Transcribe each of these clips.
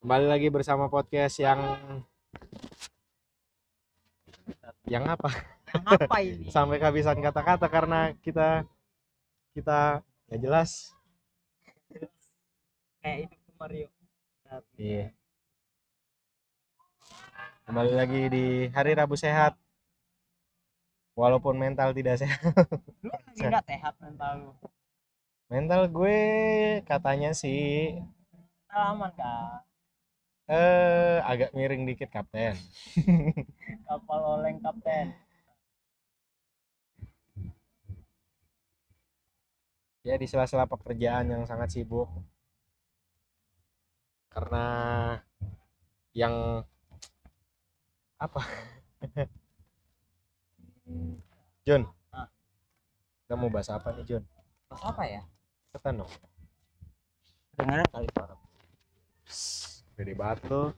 Kembali lagi bersama podcast yang yang apa? apa ini Sampai kehabisan kata-kata karena kita kita nggak jelas. kayak itu Mario Iya. Kembali lagi di hari Rabu sehat. Walaupun mental tidak sehat. lu nggak sehat mental lu Mental gue katanya sih aman kan eh agak miring dikit kapten. kapal oleng kapten. Ya di sela-sela pekerjaan yang sangat sibuk. Karena yang apa? Jun. Ah. kita mau bahas apa nih Jun? Mas apa ya? Cepetan dong. Dengeran kali. Suara gede banget tuh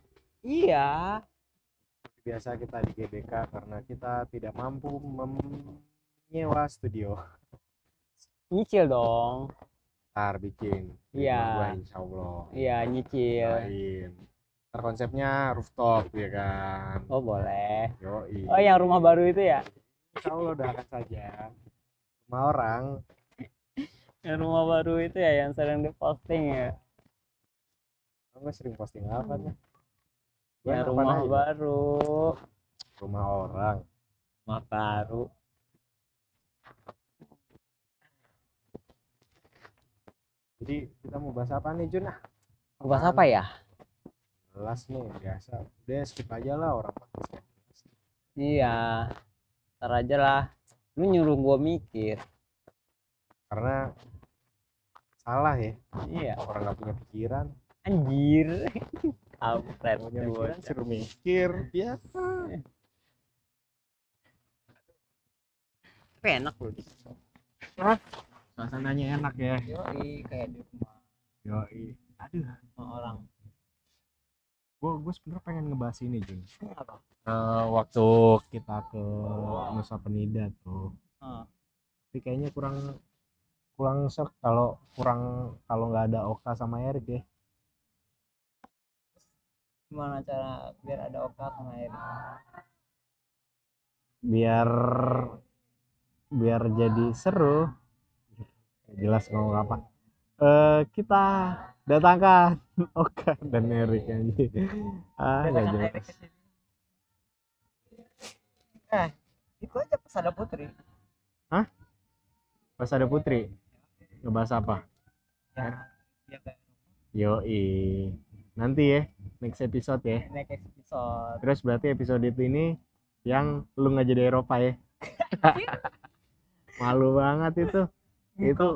iya. Biasa kita di GBK karena kita tidak mampu menyewa studio. Nyicil dong. Ntar bikin. Iya. insya Allah. Iya nyicil. Lain ntar konsepnya rooftop ya kan? Oh boleh. Yoi. oh yang rumah baru itu ya? Insya Allah doakan saja. Rumah orang. Yang rumah baru itu ya yang sering diposting ya Kamu sering posting apa nih? Gua yang apaan rumah aja? baru Rumah orang. rumah baru Jadi kita mau bahas apa nih Jun? Mau bahas apa ya jelas nih biasa. Udah skip aja lah orang podcast iya ntar aja lah lu nyuruh gua mikir Karena salah ya. iya Orang nggak punya pikiran. Anjir kampret Punya pikiran suruh mikir. Biasa. tapi enak loh di Suasananya enak ya. Yoi, kayak di rumah Yoi. Aduh. sama orang Gue gue sebenarnya pengen ngebahas ini Jun. apa Eh, waktu kita ke Nusa Penida tuh. Ah. tapi kayaknya kurang kurang shock kalau kurang kalau nggak ada Oka sama Erik ya gimana cara biar ada oka sama air? Biar biar jadi seru. Jelas ngomong apa? Eh kita datangkan Oka dan Erik aja ah nggak jelas. Eh itu aja pesada putri. Pas ada Putri? Ngebahas apa? Dia kayak yoi nanti ya next episode ya. Next episode. Terus berarti episode itu ini yang lu nggak jadi Eropa ya? Malu banget itu. Itu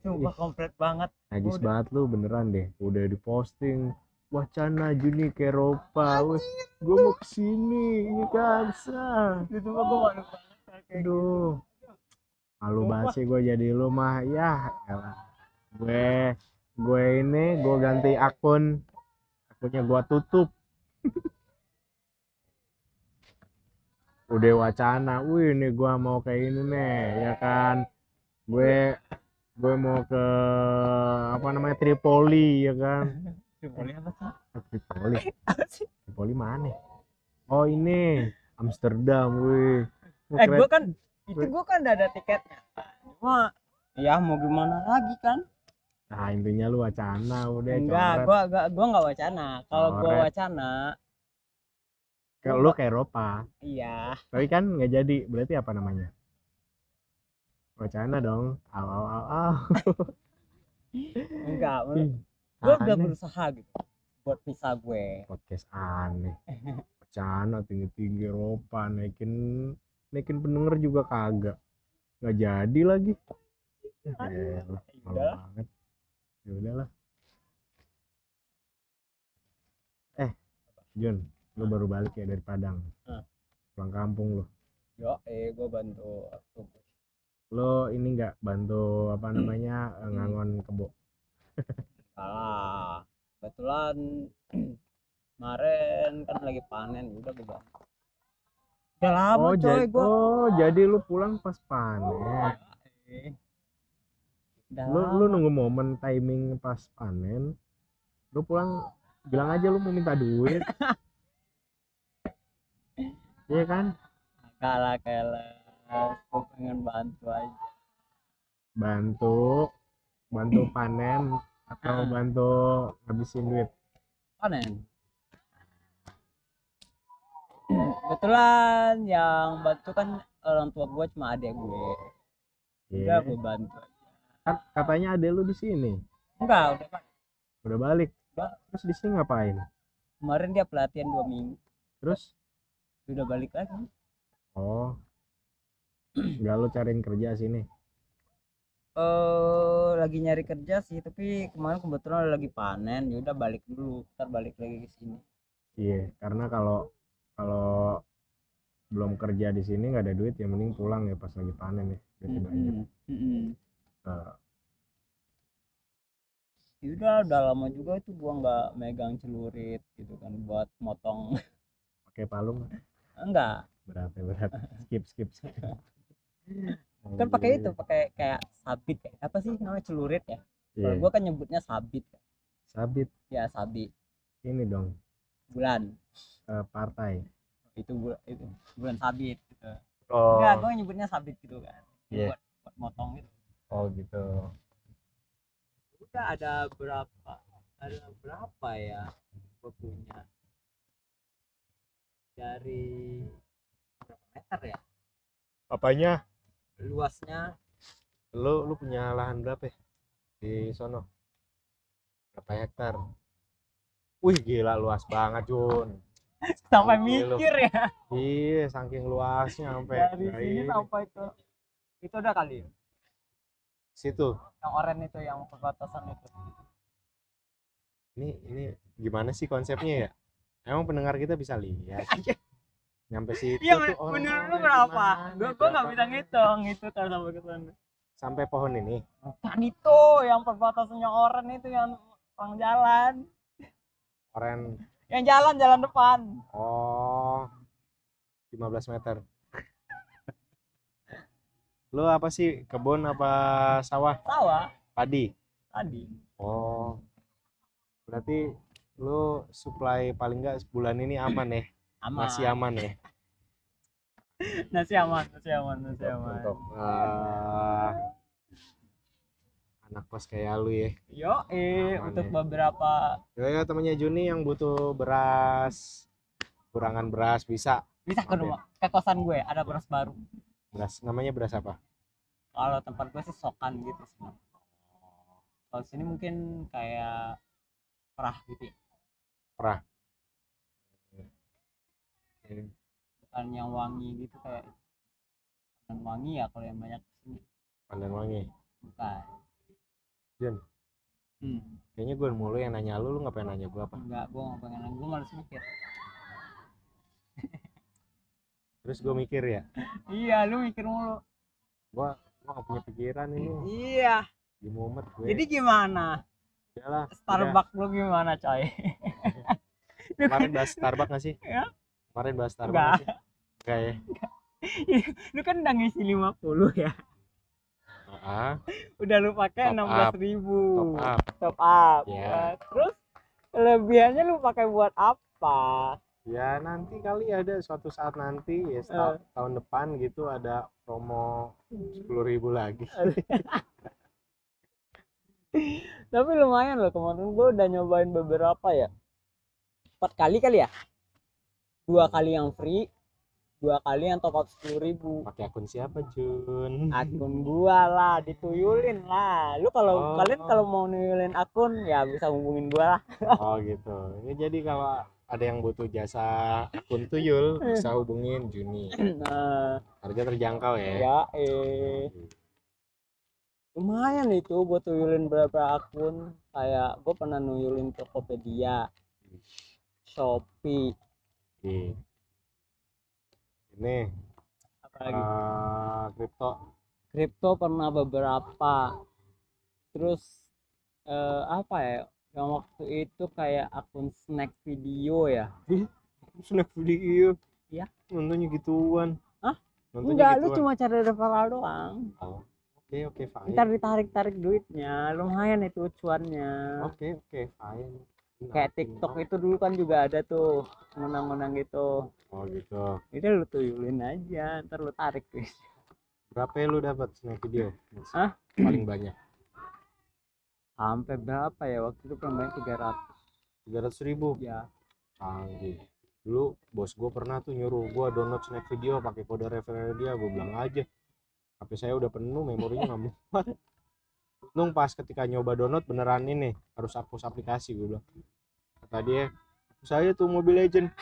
coba komplit banget. Najis Udah. banget lu beneran deh. Udah diposting wacana Juni ke Eropa. Gue mau ke sini ini kan sah itu mah gue malu banget gitu. aduh. Malu banget sih gue jadi lu mah. Ya elah. gue gue ini gue ganti akun akunnya gue tutup. Udah wacana wih ini gue mau kayak ini nih ya kan? Gue gue mau ke apa namanya Tripoli ya kan? Tripoli apa sih Eh, Tripoli. Sih? Tripoli mana? Oh ini Amsterdam wih. Eh gue kan itu gue kan udah ada tiketnya cuma ya mau gimana lagi kan Nah intinya lu wacana udah enggak coret. gua gua gua nggak wacana kalau gua wacana Ke lu ke Eropa. iya Tapi kan nggak jadi. Berarti apa namanya? Wacana dong. Aw aw aw aw. enggak Ih, gue udah berusaha gitu buat visa gue podcast aneh. Wacana tinggi-tinggi Eropa naikin naikin pendengar juga kagak. Nggak jadi lagi. Ya, elah, malu Udah. banget. Ya udahlah. Eh, Jun, lu baru balik ya dari Padang. Hah. Pulang kampung lu. yo eh gue bantu lo ini nggak bantu apa namanya eh, ngangon kebo salah kebetulan kemarin kan lagi panen udah gue bantu udah lama oh coy jadi gue oh jadi lu pulang pas panen udah lu lama. lu nunggu momen timing pas panen lu pulang bilang aja lu mau minta duit. Iya kan? Kalah kalah gue pengen bantu aja. Bantu bantu panen atau Ah. bantu ngabisin duit. Panen. Kebetulan yang bantu kan orang tua gue cuma adek gue Iya. udah gue bantu katanya ada lu di sini. Enggak udah kan udah balik? Udah. terus di sini ngapain? Kemarin dia pelatihan dua minggu. Terus? Udah balik lagi. Oh. Nggak lu cariin kerja sini? Eh lagi nyari kerja sih tapi kemarin kebetulan lagi panen. Ya udah balik dulu ntar balik lagi ke sini. Iya karena kalau kalau belum kerja di sini nggak ada duit ya mending pulang ya pas lagi panen ya duitnya banyak Mm-mm, mm-mm. Nah, Ya udah udah lama juga itu gua nggak megang celurit gitu kan buat motong. Pakai palung? Enggak. Berat ya berat. Skip skip skip. Kan pakai itu pakai kayak sabit ya. Apa sih namanya celurit ya? Iya, kalau gua kan nyebutnya sabit sabit? Ya sabit. Ini dong. Bulan. Eh, partai. Itu bulan itu bulan sabit gitu. Oh. Enggak gua nyebutnya sabit gitu kan. Iya. buat buat motong gitu oh gitu udah ada berapa ada berapa ya gua punya dari berapa meter ya apanya luasnya lu lu punya lahan berapa ya? di sono berapa hektar wih gila luas banget Jun sampai Gila lu. mikir ya iya saking luasnya sampai dari sini ini. sampai ke itu udah kali ya? Situ. Yang oranye itu yang perbatasan itu. Ini ini gimana sih konsepnya ya? Emang pendengar kita bisa lihat? Nyampe situ iya tuh orang menurut lu berapa? gua gua nggak bisa ngitung itu kalau sampai ke sana sampai pohon ini? Bukan itu yang perbatasannya oranye itu yang orang jalan. Oren yang jalan jalan depan. Oh 15 meter lu apa sih? Kebun apa sawah? Sawah. Padi. Tadi oh. Berarti lu supply paling enggak sebulan ini aman ya? Aman. Masih aman ya? Nasi aman nasi aman nasi aman. untuk eh, anak kos kayak lu ya? Yo eh Aman untuk ya. beberapa ya, ya temannya Juni yang butuh beras. Kurangan beras bisa. Bisa ke Oke. rumah ke kosan gue ada beras baru beras namanya beras apa? Kalau tempat gue sih sokan gitu sih kalau sini mungkin kayak perah gitu ya. Bukan yang wangi gitu kayak bukan wangi ya kalau yang banyak sini. Pandan wangi? Bukan. Jun. hmm, kayaknya gue mulu yang nanya lu lu nggak pengen nanya gue apa? Enggak gue nggak pengen gue malas mikir terus gue mikir ya. Iya lu mikir mulu. Gue gue gak punya pikiran ini. Iya. Di mumet gue. Jadi gimana? Yalah, Starbucks lu gimana coy? Kemarin bahas Starbucks gak sih? Ya. kemarin bahas Starbucks Enggak. nggak sih? enggak ya? Lu kan udah ngisi 50 ya? Ah. Udah lu pakai enam belas ribu. Top up. Top up. Ya. Nah, terus kelebihannya lu pakai buat apa ya nanti kali ada suatu saat nanti ya seta- tahun depan gitu ada promo sepuluh ribu lagi. Tapi lumayan loh kemarin gue udah nyobain beberapa ya. Empat kali kali ya? Dua kali yang free dua kali yang top up sepuluh ribu. Pakai akun siapa Jun? Akun gua lah dituyulin lah. Lu kalau Oh. kalian kalau mau nuyulin akun ya bisa hubungin gua lah. Oh gitu. Ini jadi kalau ada yang butuh jasa akun tuyul bisa hubungin Juni. Nah. Harga terjangkau ya. Ya eh. Lumayan itu gua tuyulin berapa akun. Kayak gua pernah nuyulin Tokopedia Shopee. Ini apa lagi? eh, kripto. Kripto pernah beberapa. Terus eh, apa ya yang waktu itu kayak akun snack video ya? Snack video? Iya. nontonnya gituan. Nontonnya enggak lu gituan. cuma cari referral doang. Oh, oke oke fine. Ntar ditarik tarik duitnya lumayan itu cuannya. Oke oke fine. Kayak TikTok itu dulu kan juga ada tuh menang-menang gitu. Oh gitu. itu lu tuyulin aja ntar lu tarik tuh Berapa ya lu dapat snack video? Hah? Paling banyak. Sampai berapa ya waktu itu banyak 300 Tiga ratus ribu. ya Canggih. Dulu bos gue pernah tuh nyuruh gue download snack video pakai kode referral dia. Gue bilang aja. HP saya udah penuh, memorinya nggak muat. Untung pas ketika nyoba download beneran ini harus hapus aplikasi gue bilang. Kata dia, saya tuh Mobile Legend.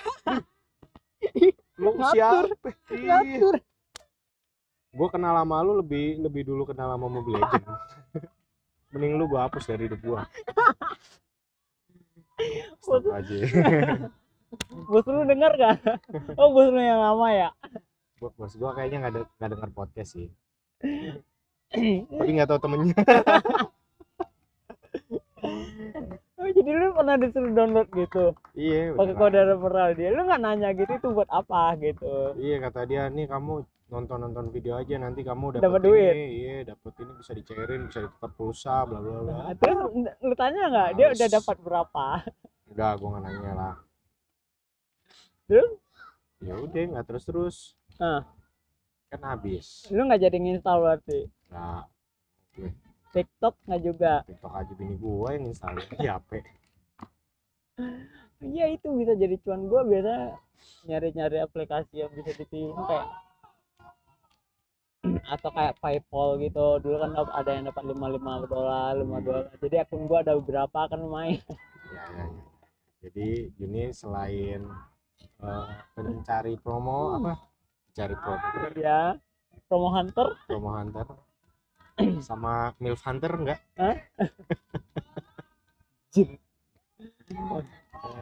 lu siapa? Iya. ngatur Gue kenal sama lu lebih lebih dulu kenal sama Mobile Legend. Mending lu gue hapus dari hidup gue. Stop aja. bos lu denger gak oh bos lu yang lama ya Bos- bos gue kayaknya nggak de- nggak denger podcast sih. Tapi nggak tahu temennya. oh, jadi lu pernah disuruh download gitu iya. pakai kode referral dia lu nggak nanya gitu itu buat apa gitu Iya kata dia nih kamu nonton nonton video aja nanti kamu dapat duit. Iya dapat ini bisa dicairin bisa ditukar pulsa bla bla bla. Nah, terus lu tanya nggak dia udah dapat berapa Enggak, gue nggak nanya lah. Terus? Ya udah nggak terus terus. Nah. Kan habis. lu nggak jadi nginstal berarti Nah, TikTok nggak juga TikTok aja bini gue yang install di HP. iya itu bisa jadi cuan gua biasa nyari-nyari aplikasi yang bisa dipilih kayak atau kayak PayPal gitu dulu kan ada yang dapat 55 dolar 5 dolar jadi akun gua ada beberapa kan lumayan Ya, ya, ya. Jadi Juni selain eh, pencari promo apa? Cari promo, ya promo hunter promo hunter sama milf hunter enggak? Hah? Jun.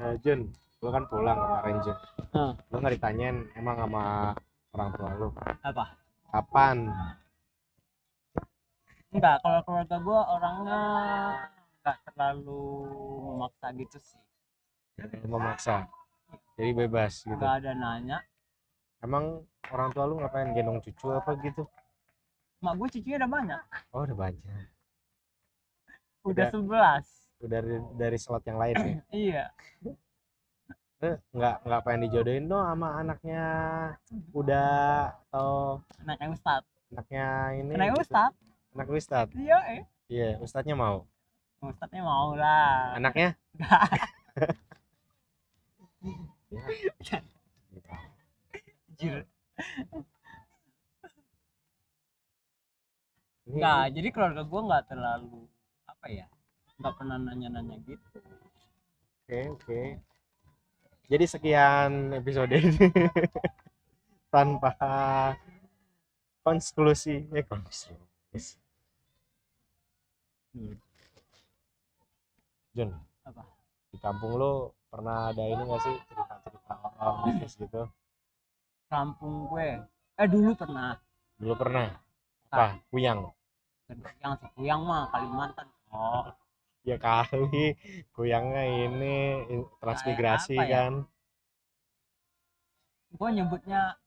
Eh, Jun, lu kan pulang kemarin Jun. Hah. Lu nggak ditanyain emang sama orang tua lu apa kapan? enggak kalau keluarga gua orangnya enggak terlalu memaksa gitu sih memaksa. Jadi bebas gitu. enggak ada nanya Emang orang tua lu ngapain gendong cucu apa gitu? mak gue cucunya udah banyak Oh, udah banyak. udah Udah. 11 Udah dari, dari slot yang lain ya. iya nggak nggak pengen dijodohin dong sama anaknya udah atau anaknya ustad anaknya ini anaknya ustad anak ustad iya eh iya ustadnya mau ustadnya mau lah anaknya Nggak. ya. Gitu. Anjir. Ini- Nggak, jadi keluarga gue nggak terlalu apa ya nggak pernah nanya-nanya gitu oke oke jadi sekian episode ini. Tanpa konklusi. Eh konklusi. Hmm. Jun Apa? di kampung lo pernah ada ini nggak sih cerita-cerita orang bisnis gitu? Kampung gue. Eh dulu pernah. Dulu pernah? Apa? Kuyang yang sepuyang mah Kalimantan oh ya kali kuyangnya ini in- transmigrasi apa ya? kan. Gue nyebutnya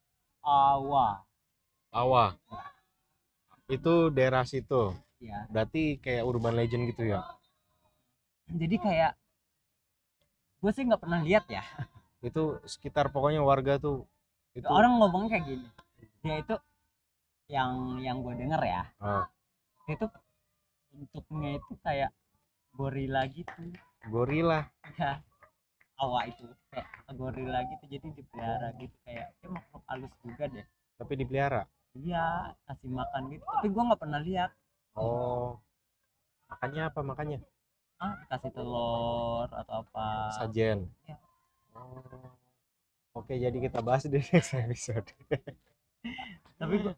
awa. Awa. Itu daerah situ. Ya berarti kayak urban legend gitu ya? Jadi kayak gue sih nggak pernah lihat ya. Itu sekitar pokoknya warga tuh itu orang ngomong kayak gini. Dia itu yang yang gue denger ya. Ah. itu bentuknya itu kayak gorila gitu. Gorila ya awak itu. Kayak gorila gitu jadi dipelihara gitu. Kayak dia makhluk halus juga deh. Tapi dipelihara? Iya kasih makan gitu. Tapi gua nggak pernah lihat. Oh. Makannya apa makannya? Ah kasih telur atau apa. Sajen Iya. oh. oke jadi kita bahas di next episode. Tapi gua,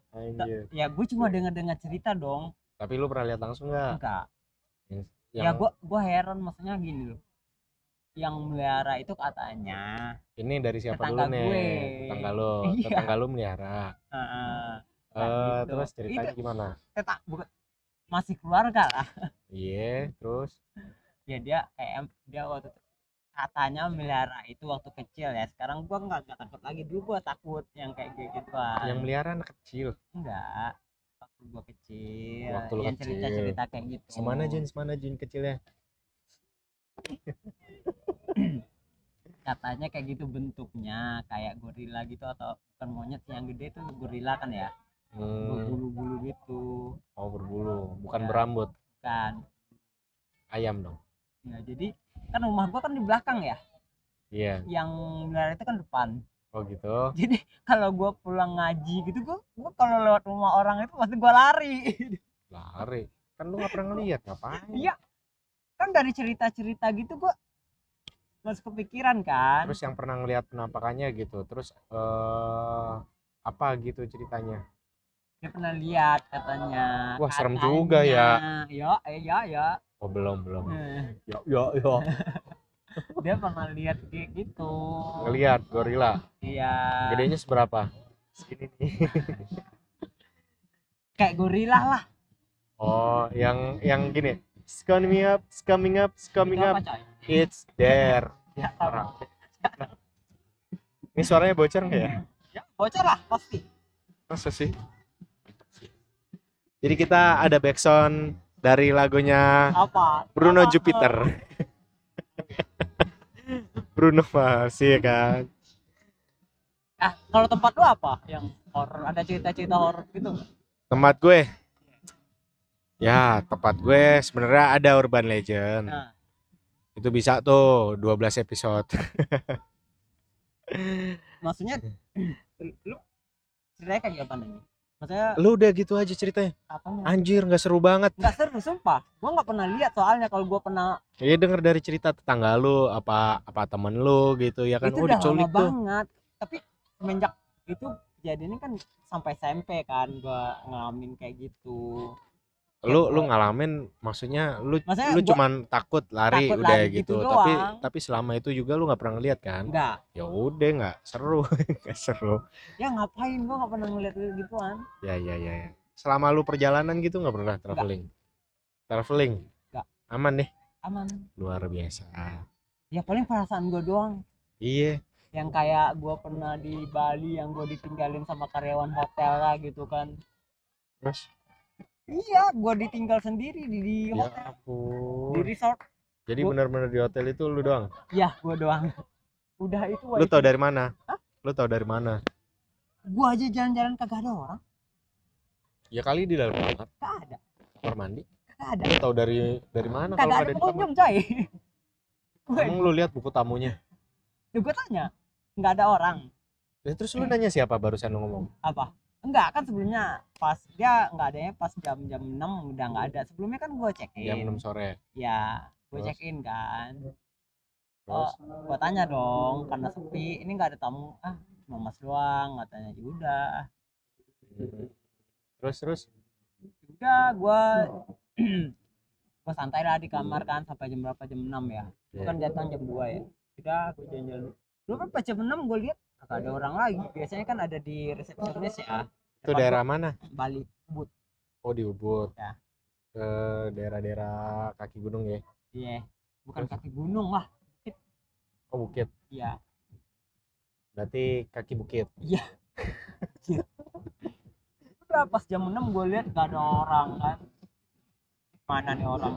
ya gue cuma dengar dengar cerita dong. Tapi lu pernah lihat langsung nggak? Enggak ya yang gua gua heran maksudnya gini loh. Yang melihara itu katanya ini dari siapa Tetangga dulu nih? tetangga lu Iya. tetangga lu melihara. Eh, Eh, gitu. terus ceritanya Itu- gimana? tetak bukan masih keluarga lah. Iya terus? Ya dia kayak dia waktu itu katanya melihara itu waktu kecil ya. Sekarang gua nggak takut lagi. Dulu gua takut yang kayak gitu gituan yang melihara anak kecil? Enggak gua kecil Waktu lu yang kecil. cerita cerita kayak gitu semana Jun semana Jun kecilnya katanya kayak gitu bentuknya kayak gorila gitu atau bukan monyet yang gede tuh gorila kan ya Hmm, berbulu-bulu gitu oh berbulu, bukan Ya. berambut. kan Ayam dong. ya jadi kan rumah gua kan di belakang ya Iya. yang melihara itu kan depan Oh gitu. jadi kalau gua pulang ngaji gitu gua, gua kalau lewat rumah orang itu pasti gua lari Lari. Kan lu nggak pernah ngeliat ngapain? iya kan dari cerita-cerita gitu gua masuk kepikiran kan Terus yang pernah ngeliat penampakannya gitu. Terus eh apa gitu ceritanya? dia pernah lihat katanya Wah, serem Katanya. juga ya. ya eh, ya ya Oh belum belum. Eh, Ya ya ya. dia pernah lihat kayak gitu Ngeliat gorila. iya Gedenya seberapa? Segini nih. kayak gorila lah Oh, yang yang gini. It's coming up, it's coming up, it's coming up. It's there. ya, Orang. Ini suaranya bocor nggak ya? ya bocor lah pasti Masa sih? Jadi kita ada backsound dari lagunya apa Bruno Apa? Jupiter. Bruno Mars ya kan. ah kalau tempat lu apa yang horor ada cerita-cerita horor gitu? Tempat gue. Ya, tempat gue sebenarnya ada urban legend. nah Itu bisa tuh 12 episode. maksudnya lu ceritanya kayak gimana nih maksudnya Lu udah gitu aja ceritanya. apanya Anjir, nggak seru banget. nggak seru sumpah gua nggak pernah lihat soalnya kalau gua pernah Ya denger dari cerita tetangga lu apa apa temen lu gitu ya kan. itu oh, udah lama tuh. banget tapi semenjak itu kejadiannya kan sampai SMP kan gua ngalamin kayak gitu Lu lu ngalamin maksudnya lu Maksudnya lu gua- cuman takut lari Takut udah lari gitu. gitu Tapi doang. tapi selama itu juga lu nggak pernah ngeliat kan? enggak Ya udah nggak seru, nggak seru. ya ngapain gua nggak pernah ngeliat gituan Ya ya ya. ya. Selama lu perjalanan gitu nggak pernah traveling? Traveling? Nggak. Aman deh. aman Luar biasa. ya paling perasaan gua doang Iya. yang kayak gua pernah di Bali yang gua ditinggalin sama karyawan hotel lah gitu kan Terus? Iya gua ditinggal sendiri di, di Ya hotel di ampun. resort Jadi gua- benar-benar di hotel itu lu doang. ya gua doang udah itu Lu tau dari mana? Hah? Lu tau dari mana? gua aja jalan-jalan kagak ada orang Ya kali di dalam kamar, kagak ada kamar mandi. kagak ada Lu tau dari dari mana kalau kagak nggak ada ada di kamar? coy Emang lu lihat buku tamunya? gue tanya nggak ada orang Ya, terus lu nanya siapa barusan lu ngomong? apa enggak kan sebelumnya pas dia nggak adanya pas jam jam 6 udah nggak ada sebelumnya kan gue check Jam in 6 sore. ya gue check in kan Terus? gue tanya dong karena sepi ini nggak ada tamu ah cuma mas doang katanya ya udah Hmm. Terus terus? udah gue gue santai lah di kamar kan sampai jam berapa jam 6 ya gue Iya. kan datang jam 2 ya udah gue jalan-jalan dulu kan pas jam 6 gue lihat kagak ada orang lagi biasanya kan ada di resepsionis ya Itu Depan daerah mana? Bali Ubud Oh di Ubud. Ya. Ke daerah-daerah kaki gunung ya. iya bukan Terus? kaki gunung lah Oh bukit. iya Berarti kaki bukit. udah pas jam 6 gue lihat gak ada orang kan mana nih orang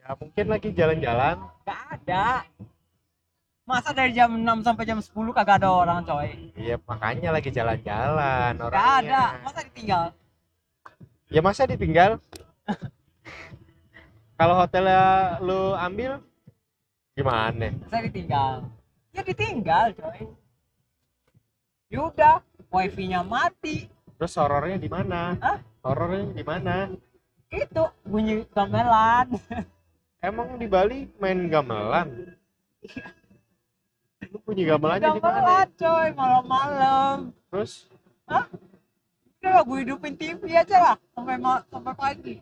Ya mungkin lagi jalan-jalan. gak ada masa dari jam 6 sampai jam 10 kagak ada orang coy Iya makanya lagi jalan-jalan gak orangnya. ada masa ditinggal Ya masa ditinggal? Kalau hotelnya lu ambil gimana? saya ditinggal ya ditinggal coy yaudah wifi nya mati Terus horornya di mana? Hah? Horornya di mana? itu bunyi gamelan Emang di Bali main gamelan? Lu bunyi gamelannya di mana? coy malam-malam. Terus? Udah lah gue hidupin TV aja lah sampai ma- sampai pagi.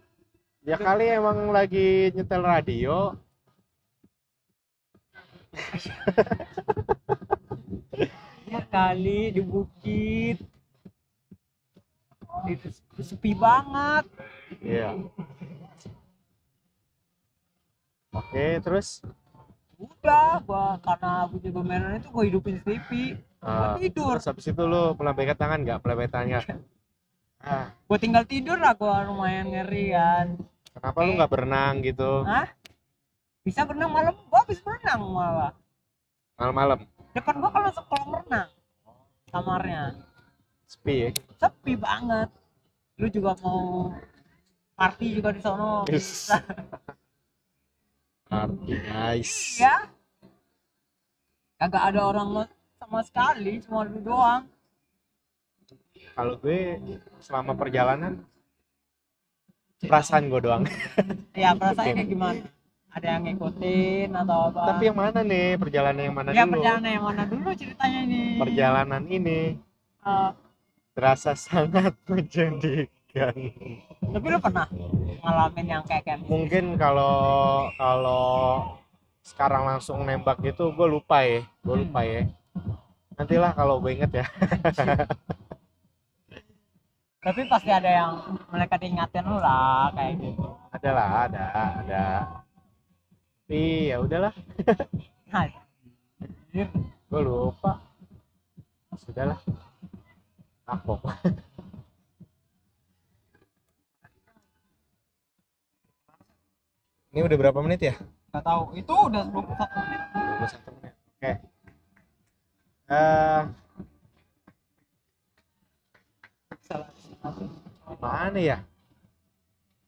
Ya kali emang lagi nyetel radio. ya kali di bukit. Itu sepi banget. Iya. Oke, terus udah gua karena bunyi gamelan itu gue hidupin TV ah, gua tidur. terus habis itu lu melambaikan tangan nggak? Melambaikan tangan nggak? Ah, gue tinggal tidur lah gue lumayan ngeri kan. Kenapa lu nggak berenang gitu? Hah? bisa berenang malam? Gua habis berenang malah. Malam-malam? Depan gua kalau sekolah renang kamarnya. Sepi ya? Sepi banget. Lu juga mau party juga di sono Yes. Arti guys ya. Kagak ada orang lo- sama sekali cuma lu doang. Kalau gue selama perjalanan perasaan gue doang. Ya perasaannya kayak gimana? Ada yang ngikutin atau apa? Tapi yang mana nih? Perjalanan yang mana ya dulu? perjalanan yang mana dulu ceritanya nih? Perjalanan ini Eh, terasa sangat menjadikan tapi lu pernah ngalamin yang kayak kayak mungkin kalau kalau sekarang langsung nembak gitu gue lupa ya gue lupa ya. Nantilah kalau gue inget ya. Tapi pasti ada yang mereka diingatin lu lah kayak gitu. Ada lah ada ada. Tapi ya udahlah. Gue lupa. Sudahlah kapok ini udah berapa menit ya? Nggak tahu. Itu udah 21 menit. 21 menit. Oke. Eh salah mana ya?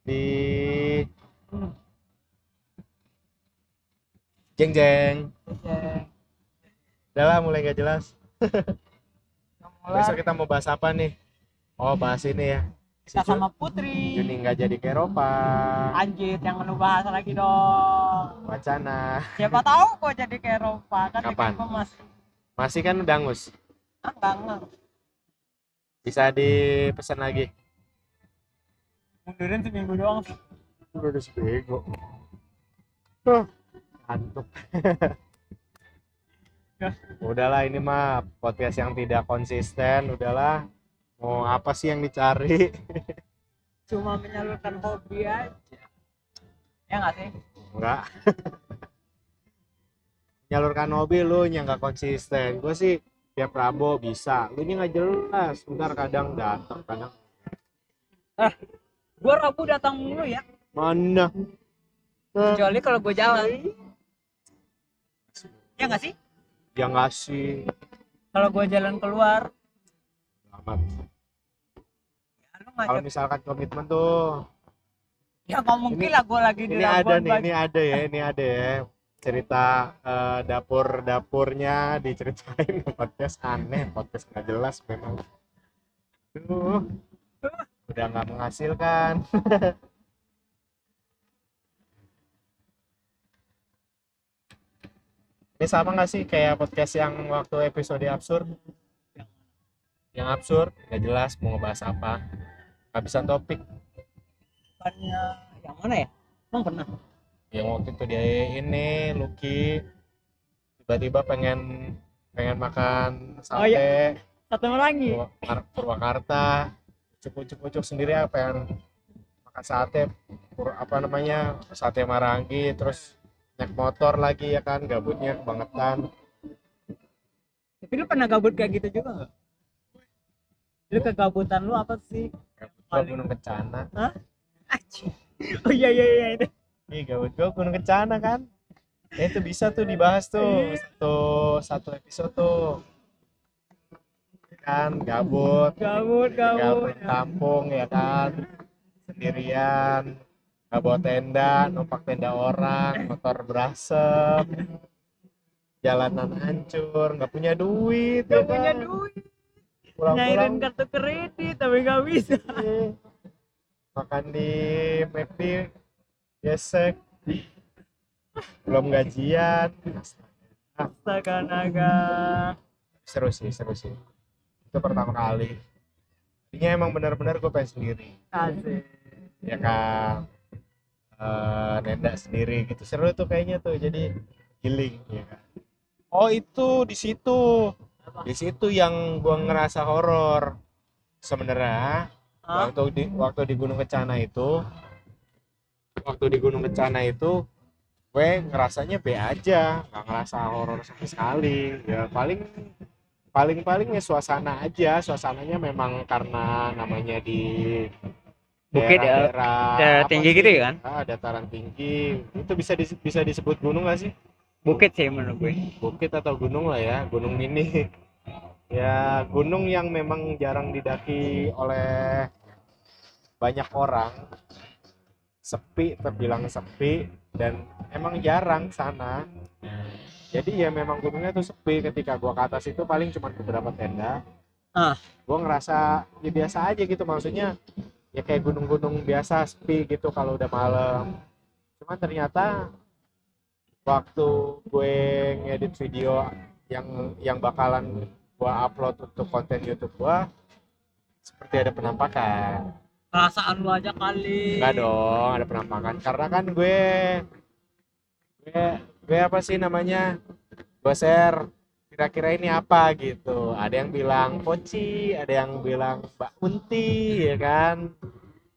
Di jeng jeng. Oke. udah lah mulai gak jelas. Besok kita mau bahas apa nih? Oh bahas ini ya kita sama Putri. Juni nggak jadi ke Eropa anjir jangan lu bahas lagi dong. Wacana. Siapa tahu gua jadi ke Eropa kan Kapan? gua masih masih kan udah angus ah, enggak bisa dipesan lagi? Mundurin seminggu doang. Udah udah sebego Huh, ngantuk. Ya. udahlah ini mah podcast yang tidak konsisten. Udahlah mau apa sih yang dicari? Cuma menyalurkan hobi aja. Ya nggak sih? Enggak nyalurkan hobi lu yang nggak konsisten. Gue sih tiap Rabu bisa. Lu nya nggak jelas. Bentar kadang datang kadang gua Rabu datang mulu ya. Mana? Kecuali kalau gua jalan. Ya nggak sih? Ya nggak sih. Kalau gua jalan keluar amat ya kalau misalkan komitmen tuh ya nggak mungkin Ini- lah gua lagi di ini ada nih Bajo. ini ada ya ini ada ya. Cerita eh, dapur dapurnya diceritain di podcast. Aneh podcast nggak jelas memang. Duh, udah nggak menghasilkan. Ini sama nggak sih kayak podcast yang waktu episode absurd yang absurd nggak jelas mau ngebahas apa. Kehabisan topik. Bukannya yang mana ya? Emang pernah? Yang waktu itu dia ini Lucky. Tiba-tiba pengen pengen makan Oh, iya. sate lagi Purwa- Purwakarta. Cukup-cukup sendiri apa pengen makan sate? Pur- apa namanya? Sate marangi terus naik motor lagi ya kan? Gabutnya kebangetan. Tapi lu pernah gabut kayak gitu juga nggak lu kegabutan lu apa sih? Gabut gunung kencana. Anjing. oh iya iya iya itu ih gabut gua gunung kencana kan? Ya, itu bisa tuh dibahas tuh. Satu satu episode tuh. Kan gabut. Gabut gabut. Gabut kampung ya kan? Sendirian. Nggak bawa tenda numpak tenda orang motor berasap. Jalanan hancur nggak punya duit gak ya punya kan? duit pulang-pulang. Nyairin kartu kredit tapi gak bisa. Eh, makan di McD gesek. Belum gajian. Astaga naga seru sih seru sih. Itu pertama kali. Tadinya emang benar-benar gue pengen sendiri. Asik. Ya kan? Eh, nenda sendiri gitu. Seru tuh kayaknya tuh. Jadi healing ya kan? Oh itu di situ di situ yang gua ngerasa horor sebenarnya waktu di waktu di Gunung Kencana itu waktu di Gunung Kencana itu gue ngerasanya B aja nggak ngerasa horor sama sekali ya paling paling paling ya suasana aja suasananya memang karena namanya di Bukit ya, daerah daerah apa tinggi sih? gitu ya kan? Ah, dataran tinggi. Itu bisa dis- bisa disebut gunung gak sih? Bukit sih menurut gue. Bukit atau gunung lah ya, gunung mini. ya, gunung yang memang jarang didaki oleh banyak orang. Sepi, terbilang sepi dan emang jarang sana. Jadi ya memang gunungnya tuh sepi ketika gua ke atas itu paling cuma beberapa tenda. Ah. Gua ngerasa ya biasa aja gitu maksudnya ya kayak gunung-gunung biasa sepi gitu kalau udah malam. Cuman ternyata waktu gue ngedit video yang yang bakalan gua upload untuk konten YouTube gua seperti ada penampakan. Perasaan lu aja kali. Enggak dong, ada penampakan. Karena kan gue gue gue apa sih namanya? Gue share kira-kira ini apa gitu. Ada yang bilang Poci, ada yang bilang Mbak Unti, ya kan?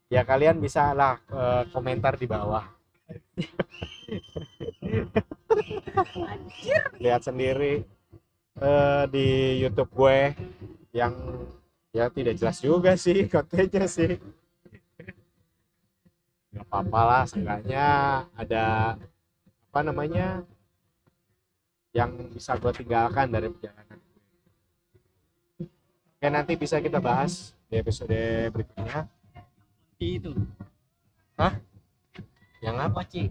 Ya kalian bisa lah eh, komentar di bawah. Lihat sendiri eh, di YouTube gue yang ya tidak jelas juga sih kontennya sih nggak apa-apa lah seenggaknya ada apa namanya yang bisa gue tinggalkan dari perjalanan gue. Oke nanti bisa kita bahas di episode berikutnya Itu. yang apa Poci.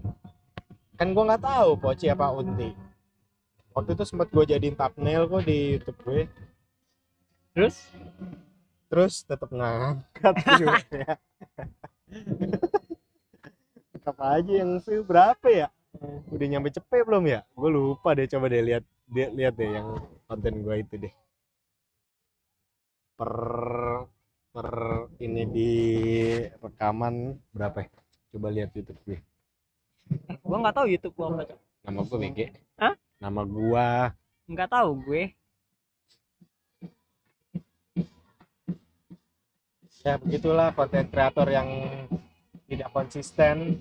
Kan gue nggak tahu Poci apa Unti. Waktu itu sempat gue jadiin thumbnail kok di YouTube gue. Terus? Terus tetap ngangkat view-nya. tetap aja yang view berapa ya? Udah nyampe cepet belum ya? Gue lupa deh coba deh lihat dia lihat deh yang konten gue itu deh. Per per ini di rekaman berapa ya? Coba lihat YouTube gue gua nggak tahu YouTube gua apa. Nama gue BG Hah? nama gua Nggak tahu gue. ya begitulah konten kreator yang tidak konsisten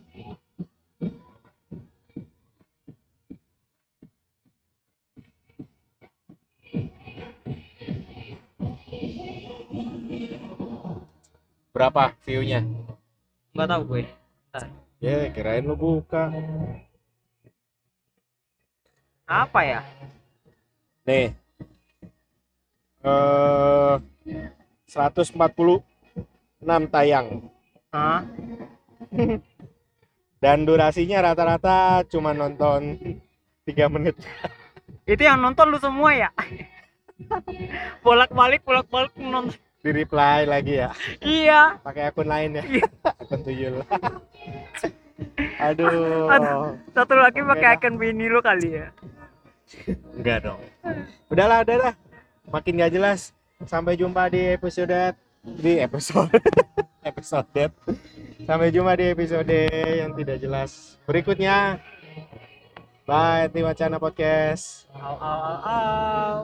berapa view-nya Nggak tahu gue. Ya kirain lu buka Apa ya? nih eh 146 tayang Hah? dan durasinya rata-rata cuma nonton 3 menit Itu yang nonton lu semua ya? bolak-balik bolak-balik nonton. Di reply lagi ya? Iya. pakai akun lain ya? Iya. akun tuyul. Aduh. Satu lagi pakai akun bini lu kali ya. enggak dong. Udahlah udah dah makin gak jelas. Sampai jumpa di episode di episode episode. Sampai jumpa di episode yang tidak jelas. Berikutnya. Bye Ti Wacana Podcast. Au au au au.